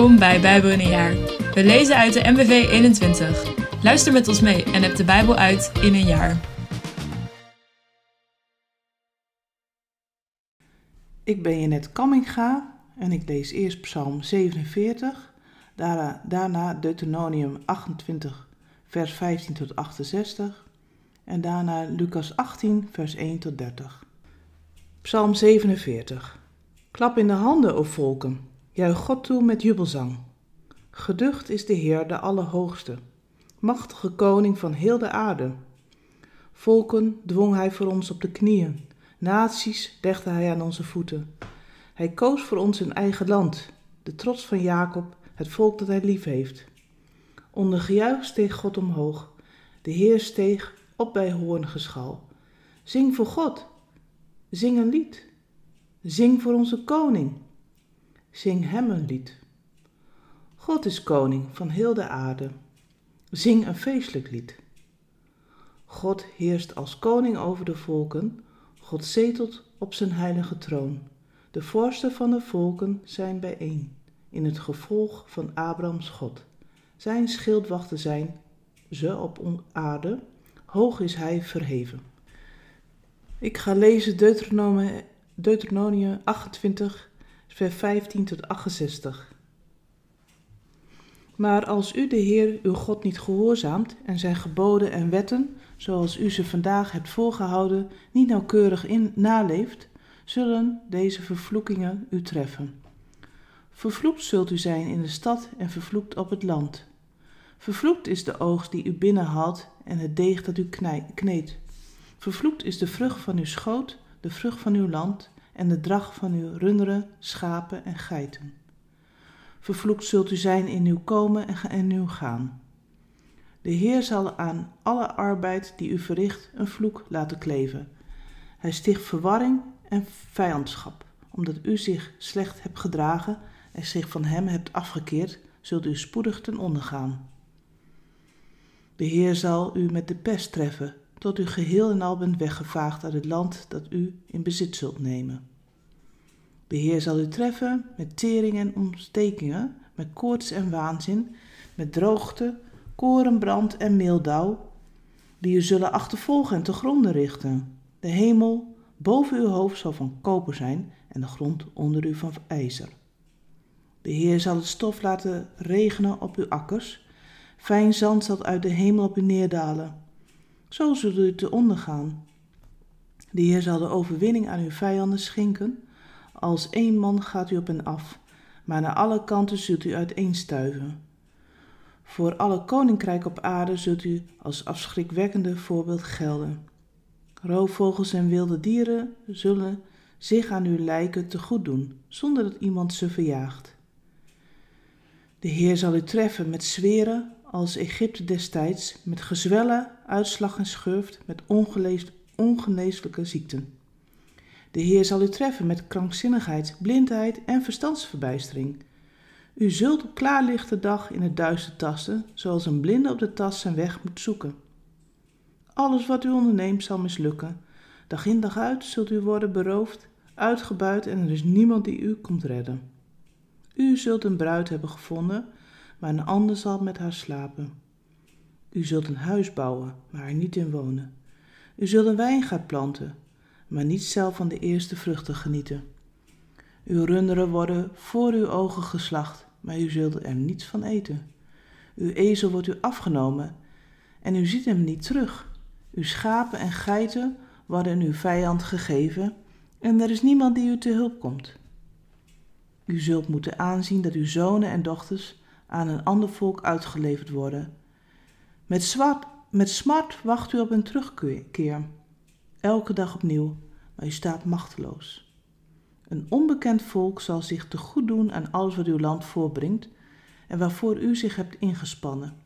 Welkom bij Bijbel in een jaar. We lezen uit de MBV 21. Luister met ons mee en heb de Bijbel uit in een jaar. Ik ben Jeanette Kamminga en ik lees eerst Psalm 47, daarna, daarna Deuteronomium 28, vers 15 tot 68 en daarna Lucas 18, vers 1 tot 30. Psalm 47. Klap in de handen, o volken, juich God toe met jubelzang. Geducht is de Heer, de Allerhoogste, machtige koning van heel de aarde. Volken dwong hij voor ons op de knieën, naties legde hij aan onze voeten. Hij koos voor ons een eigen land, de trots van Jacob, het volk dat hij lief heeft. Onder gejuich steeg God omhoog, de Heer steeg op bij hoorngeschal. Zing voor God, zing een lied. Zing voor onze koning, zing hem een lied. God is koning van heel de aarde. Zing een feestelijk lied. God heerst als koning over de volken. God zetelt op zijn heilige troon. De vorsten van de volken zijn bijeen in het gevolg van Abrahams God. Zijn schildwachten zijn ze op aarde, hoog is hij verheven. Ik ga lezen Deuteronomium 28, vers 15 tot 68. Maar als u de Heer uw God niet gehoorzaamt en zijn geboden en wetten, zoals u ze vandaag hebt voorgehouden, niet nauwkeurig in naleeft, zullen deze vervloekingen u treffen. Vervloekt zult u zijn in de stad en vervloekt op het land. Vervloekt is de oogst die u binnenhaalt en het deeg dat u kneedt. Vervloekt is de vrucht van uw schoot, de vrucht van uw land en de drag van uw runderen, schapen en geiten. Vervloekt zult u zijn in uw komen en in uw gaan. De Heer zal aan alle arbeid die u verricht een vloek laten kleven. Hij sticht verwarring en vijandschap, omdat u zich slecht hebt gedragen en zich van hem hebt afgekeerd, zult u spoedig ten onder gaan. De Heer zal u met de pest treffen, tot u geheel en al bent weggevaagd uit het land dat u in bezit zult nemen. De Heer zal u treffen met tering en ontstekingen, met koorts en waanzin, met droogte, korenbrand en meeldauw, die u zullen achtervolgen en te gronden richten. De hemel boven uw hoofd zal van koper zijn en de grond onder u van ijzer. De Heer zal het stof laten regenen op uw akkers, fijn zand zal uit de hemel op u neerdalen. Zo zult u te ondergaan. De Heer zal de overwinning aan uw vijanden schenken. Als één man gaat u op hen af, maar naar alle kanten zult u uiteenstuiven. Voor alle koninkrijken op aarde zult u als afschrikwekkende voorbeeld gelden. Roofvogels en wilde dieren zullen zich aan uw lijken te goed doen, zonder dat iemand ze verjaagt. De Heer zal u treffen met zweren als Egypte destijds, met gezwellen, uitslag en schurft, met ongeneeslijke ziekten. De Heer zal u treffen met krankzinnigheid, blindheid en verstandsverbijstering. U zult op klaarlichte dag in het duister tasten, zoals een blinde op de tas zijn weg moet zoeken. Alles wat u onderneemt zal mislukken. Dag in dag uit zult u worden beroofd, uitgebuit en er is niemand die u komt redden. U zult een bruid hebben gevonden, maar een ander zal met haar slapen. U zult een huis bouwen, maar er niet in wonen. U zult een wijngaard planten, maar niet zelf van de eerste vruchten genieten. Uw runderen worden voor uw ogen geslacht, maar u zult er niets van eten. Uw ezel wordt u afgenomen en u ziet hem niet terug. Uw schapen en geiten worden uw vijand gegeven en er is niemand die u te hulp komt. U zult moeten aanzien dat uw zonen en dochters aan een ander volk uitgeleverd worden. Met, met smart wacht u op een terugkeer, elke dag opnieuw, maar u staat machteloos. Een onbekend volk zal zich te goed doen aan alles wat uw land voorbrengt en waarvoor u zich hebt ingespannen.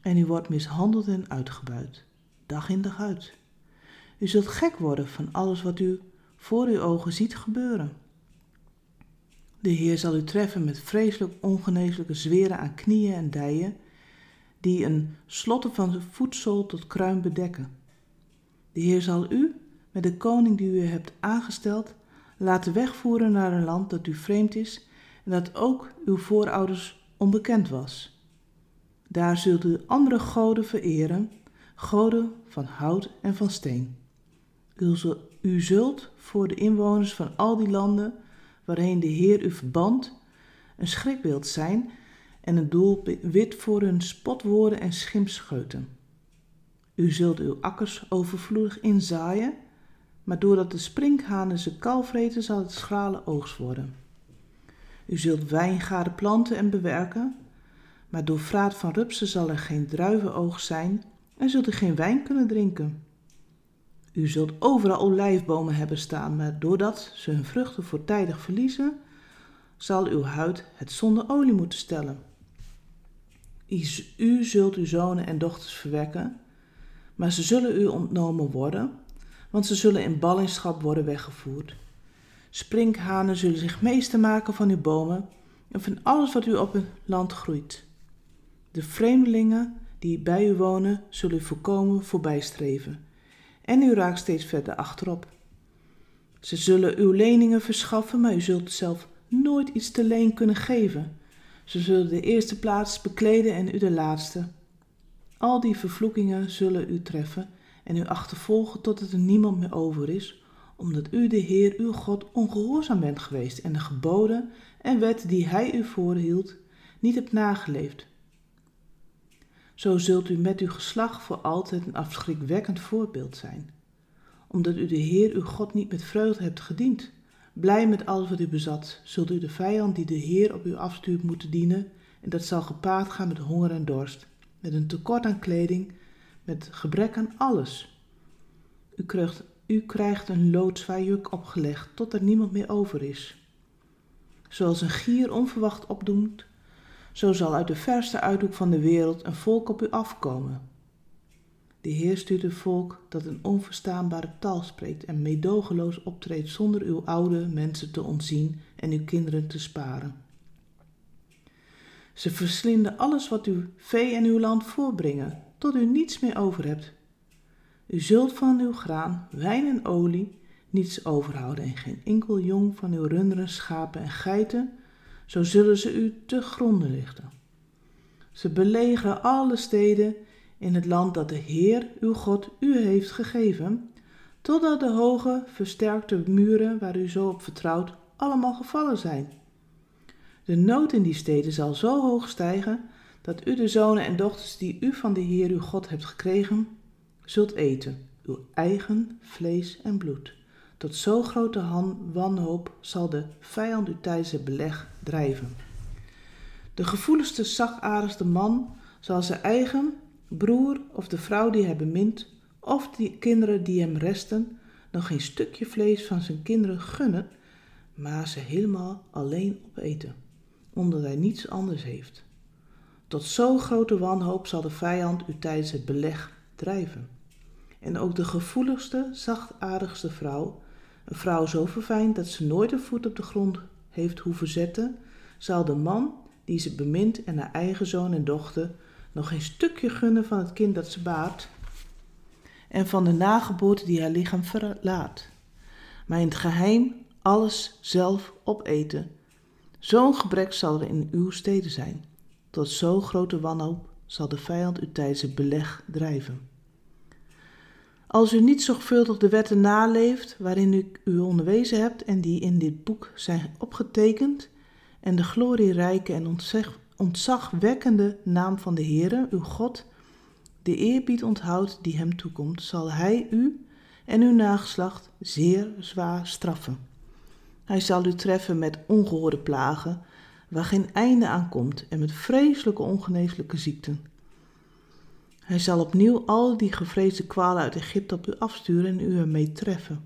En u wordt mishandeld en uitgebuit, dag in dag uit. U zult gek worden van alles wat u voor uw ogen ziet gebeuren. De Heer zal u treffen met vreselijk ongeneeslijke zweren aan knieën en dijen, die een slotten van voedsel tot kruin bedekken. De Heer zal u, met de koning die u hebt aangesteld, laten wegvoeren naar een land dat u vreemd is en dat ook uw voorouders onbekend was. Daar zult u andere goden vereren, goden van hout en van steen. U zult voor de inwoners van al die landen waarheen de Heer u verband, een schrikbeeld zijn en een doelwit voor hun spotwoorden en schimpscheuten. U zult uw akkers overvloedig inzaaien, maar doordat de sprinkhanen ze kalvreten zal het schrale oogst worden. U zult wijngaarden planten en bewerken, maar door vraat van rupsen zal er geen druivenoogst zijn en zult u geen wijn kunnen drinken. U zult overal olijfbomen hebben staan, maar doordat ze hun vruchten voortijdig verliezen, zal uw huid het zonder olie moeten stellen. U zult uw zonen en dochters verwekken, maar ze zullen u ontnomen worden, want ze zullen in ballingschap worden weggevoerd. Sprinkhanen zullen zich meester maken van uw bomen en van alles wat u op het land groeit. De vreemdelingen die bij u wonen, zullen u voorkomen voorbijstreven en u raakt steeds verder achterop. Ze zullen uw leningen verschaffen, maar u zult zelf nooit iets te leen kunnen geven. Ze zullen de eerste plaats bekleden en u de laatste. Al die vervloekingen zullen u treffen en u achtervolgen totdat er niemand meer over is, omdat u de Heer uw God ongehoorzaam bent geweest en de geboden en wet die hij u voorhield niet hebt nageleefd. Zo zult u met uw geslacht voor altijd een afschrikwekkend voorbeeld zijn. Omdat u de Heer uw God niet met vreugde hebt gediend, blij met alles wat u bezat, zult u de vijand die de Heer op u afstuurt moeten dienen, en dat zal gepaard gaan met honger en dorst, met een tekort aan kleding, met gebrek aan alles. U krijgt, u krijgt een loodzwaar juk opgelegd, tot er niemand meer over is. Zoals een gier onverwacht opdoemt, zo zal uit de verste uithoek van de wereld een volk op u afkomen. De Heer stuurt een volk dat een onverstaanbare taal spreekt en meedogenloos optreedt zonder uw oude mensen te ontzien en uw kinderen te sparen. Ze verslinden alles wat uw vee en uw land voorbrengen, tot u niets meer over hebt. U zult van uw graan, wijn en olie niets overhouden en geen enkel jong van uw runderen, schapen en geiten zo zullen ze u te gronden richten. Ze belegeren alle steden in het land dat de Heer, uw God, u heeft gegeven, totdat de hoge, versterkte muren waar u zo op vertrouwt, allemaal gevallen zijn. De nood in die steden zal zo hoog stijgen, dat u de zonen en dochters die u van de Heer uw God hebt gekregen, zult eten, uw eigen vlees en bloed. Tot zo grote wanhoop zal de vijand u tijdens het beleg drijven. De gevoeligste, zachtaardigste man zal zijn eigen broer of de vrouw die hij bemint, of die kinderen die hem resten, nog geen stukje vlees van zijn kinderen gunnen, maar ze helemaal alleen opeten, omdat hij niets anders heeft. Tot zo grote wanhoop zal de vijand u tijdens het beleg drijven. En ook de gevoeligste, zachtaardigste vrouw een vrouw zo verfijnd dat ze nooit een voet op de grond heeft hoeven zetten, zal de man die ze bemint en haar eigen zoon en dochter nog geen stukje gunnen van het kind dat ze baart en van de nageboorte die haar lichaam verlaat, maar in het geheim alles zelf opeten. Zo'n gebrek zal er in uw steden zijn. Tot zo grote wanhoop zal de vijand u tijdens het beleg drijven. Als u niet zorgvuldig de wetten naleeft waarin u u onderwezen hebt en die in dit boek zijn opgetekend, en de glorierijke en ontzagwekkende naam van de Heere, uw God, de eerbied onthoudt die hem toekomt, zal hij u en uw nageslacht zeer zwaar straffen. Hij zal u treffen met ongehoorde plagen, waar geen einde aan komt, en met vreselijke ongeneeslijke ziekten hij zal opnieuw al die gevreesde kwalen uit Egypte op u afsturen en u ermee treffen.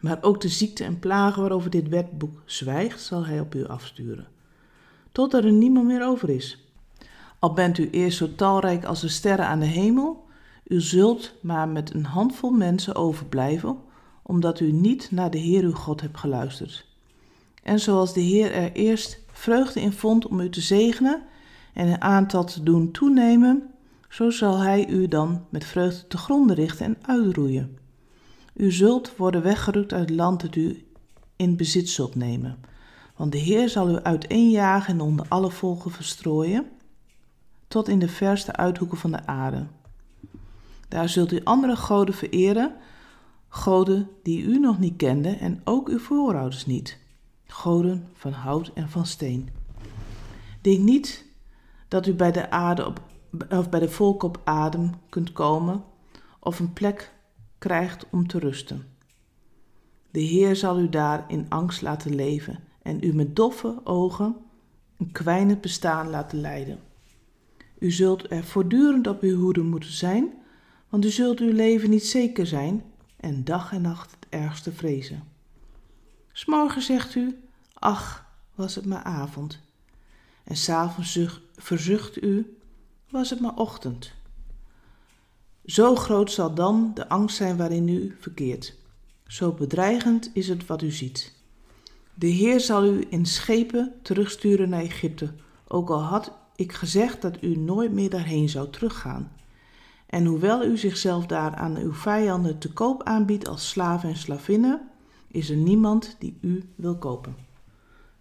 Maar ook de ziekte en plagen waarover dit wetboek zwijgt, zal hij op u afsturen, totdat er niemand meer over is. Al bent u eerst zo talrijk als de sterren aan de hemel, u zult maar met een handvol mensen overblijven, omdat u niet naar de Heer uw God hebt geluisterd. En zoals de Heer er eerst vreugde in vond om u te zegenen en een aantal te doen toenemen, zo zal hij u dan met vreugde te gronden richten en uitroeien. U zult worden weggerukt uit het land dat u in bezit zult nemen, Want de Heer zal u uiteenjagen en onder alle volken verstrooien, tot in de verste uithoeken van de aarde. Daar zult u andere goden vereren, goden die u nog niet kende en ook uw voorouders niet, goden van hout en van steen. Denk niet dat u bij de, aarde op, of bij de volken op adem kunt komen of een plek krijgt om te rusten. De Heer zal u daar in angst laten leven en u met doffe ogen een kwijnend bestaan laten leiden. U zult er voortdurend op uw hoede moeten zijn, want u zult uw leven niet zeker zijn en dag en nacht het ergste vrezen. S'morgen zegt u, ach, was het maar avond. En s'avonds verzucht u, was het maar ochtend. Zo groot zal dan de angst zijn waarin u verkeert. Zo bedreigend is het wat u ziet. De Heer zal u in schepen terugsturen naar Egypte, ook al had ik gezegd dat u nooit meer daarheen zou teruggaan. En hoewel u zichzelf daar aan uw vijanden te koop aanbiedt als slaven en slavinnen, is er niemand die u wil kopen.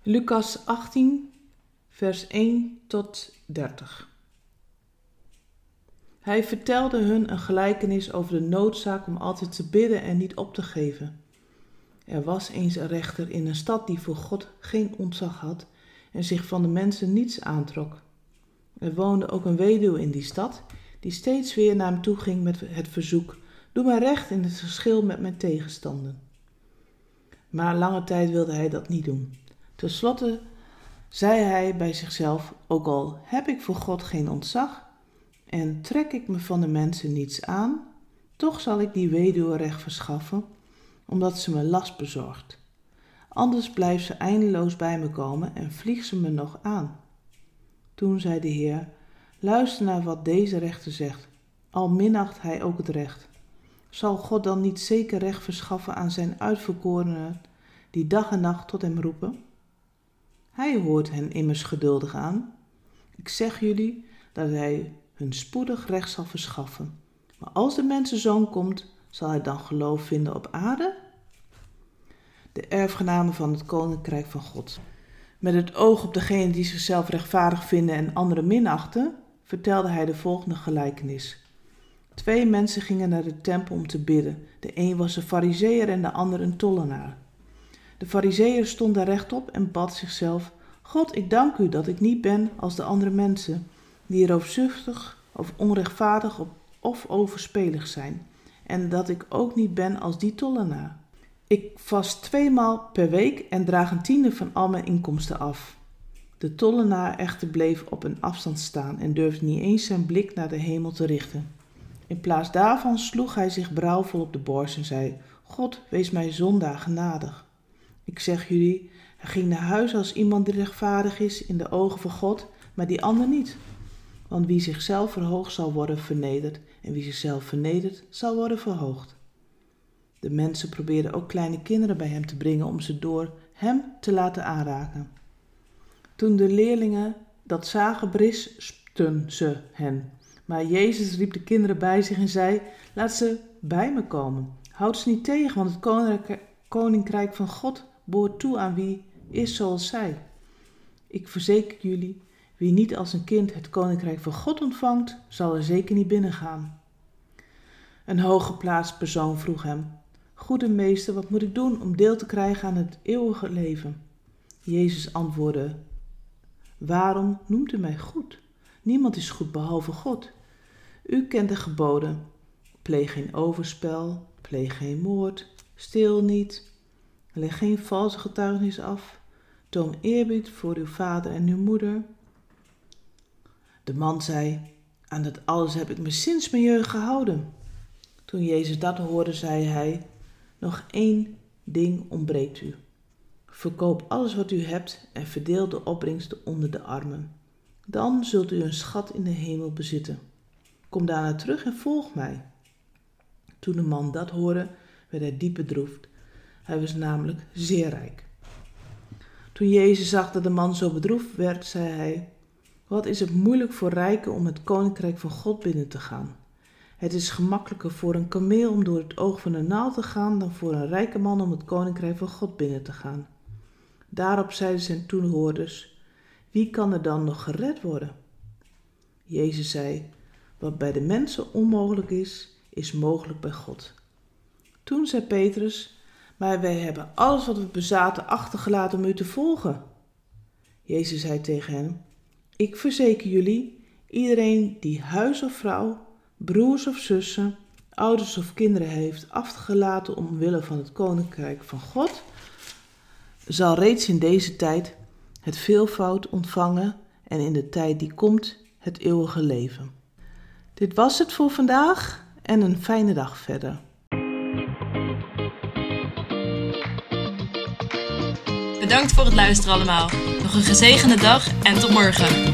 Lucas 18, vers 1 tot 30. Hij vertelde hun een gelijkenis over de noodzaak om altijd te bidden en niet op te geven. Er was eens een rechter in een stad die voor God geen ontzag had en zich van de mensen niets aantrok. Er woonde ook een weduwe in die stad, die steeds weer naar hem toe ging met het verzoek: Doe mij recht in het verschil met mijn tegenstanden. Maar lange tijd wilde hij dat niet doen. Ten slotte zei hij bij zichzelf: Ook al heb ik voor God geen ontzag en trek ik me van de mensen niets aan, toch zal ik die weduwe recht verschaffen, omdat ze me last bezorgt. Anders blijft ze eindeloos bij me komen en vliegt ze me nog aan. Toen zei de Heer: Luister naar wat deze rechter zegt, al minacht hij ook het recht. Zal God dan niet zeker recht verschaffen aan zijn uitverkorenen, die dag en nacht tot hem roepen? Hij hoort hen immers geduldig aan. Ik zeg jullie dat hij hun spoedig recht zal verschaffen. Maar als de mensenzoon komt, zal hij dan geloof vinden op aarde? De erfgenamen van het koninkrijk van God. Met het oog op degene die zichzelf rechtvaardig vinden en anderen minachten, vertelde hij de volgende gelijkenis. Twee mensen gingen naar de tempel om te bidden. De een was een fariseer en de ander een tollenaar. De fariseer stond daar rechtop en bad zichzelf: God, ik dank u dat ik niet ben als de andere mensen, die roofzuchtig of onrechtvaardig of overspelig zijn, en dat ik ook niet ben als die tollenaar. Ik vast tweemaal per week en draag een tiende van al mijn inkomsten af. De tollenaar echter bleef op een afstand staan en durfde niet eens zijn blik naar de hemel te richten. In plaats daarvan sloeg hij zich brouwvol op de borst en zei: God, wees mij zondaar genadig. Ik zeg jullie, hij ging naar huis als iemand die rechtvaardig is in de ogen van God, maar die ander niet. Want wie zichzelf verhoogd zal worden vernederd, en wie zichzelf vernedert zal worden verhoogd. De mensen probeerden ook kleine kinderen bij hem te brengen om ze door hem te laten aanraken. Toen de leerlingen dat zagen, brispten ze hen. Maar Jezus riep de kinderen bij zich en zei: Laat ze bij me komen. Houd ze niet tegen, want het koninkrijk van God behoort toe aan wie is zoals zij. Ik verzeker jullie, wie niet als een kind het koninkrijk van God ontvangt, zal er zeker niet binnengaan. Een hooggeplaatst persoon vroeg hem: Goede meester, wat moet ik doen om deel te krijgen aan het eeuwige leven? Jezus antwoordde: Waarom noemt u mij goed? Niemand is goed behalve God. U kent de geboden: pleeg geen overspel, pleeg geen moord, steel niet, leg geen valse getuigenis af, toon eerbied voor uw vader en uw moeder. De man zei: Aan dat alles heb ik me sinds mijn jeugd gehouden. Toen Jezus dat hoorde, zei hij: Nog één ding ontbreekt u. Verkoop alles wat u hebt en verdeel de opbrengsten onder de armen. Dan zult u een schat in de hemel bezitten. Kom daarna terug en volg mij. Toen de man dat hoorde, werd hij diep bedroefd. Hij was namelijk zeer rijk. Toen Jezus zag dat de man zo bedroefd werd, zei hij: Wat is het moeilijk voor rijken om het koninkrijk van God binnen te gaan? Het is gemakkelijker voor een kameel om door het oog van een naald te gaan dan voor een rijke man om het koninkrijk van God binnen te gaan. Daarop zeiden zijn toehoorders: Wie kan er dan nog gered worden? Jezus zei: Wat bij de mensen onmogelijk is, is mogelijk bij God. Toen zei Petrus: Maar wij hebben alles wat we bezaten achtergelaten om u te volgen. Jezus zei tegen hem: Ik verzeker jullie, iedereen die huis of vrouw, broers of zussen, ouders of kinderen heeft afgelaten omwille van het koninkrijk van God, zal reeds in deze tijd het veelvoud ontvangen en in de tijd die komt het eeuwige leven. Dit was het voor vandaag en een fijne dag verder. Bedankt voor het luisteren allemaal. Nog een gezegende dag en tot morgen.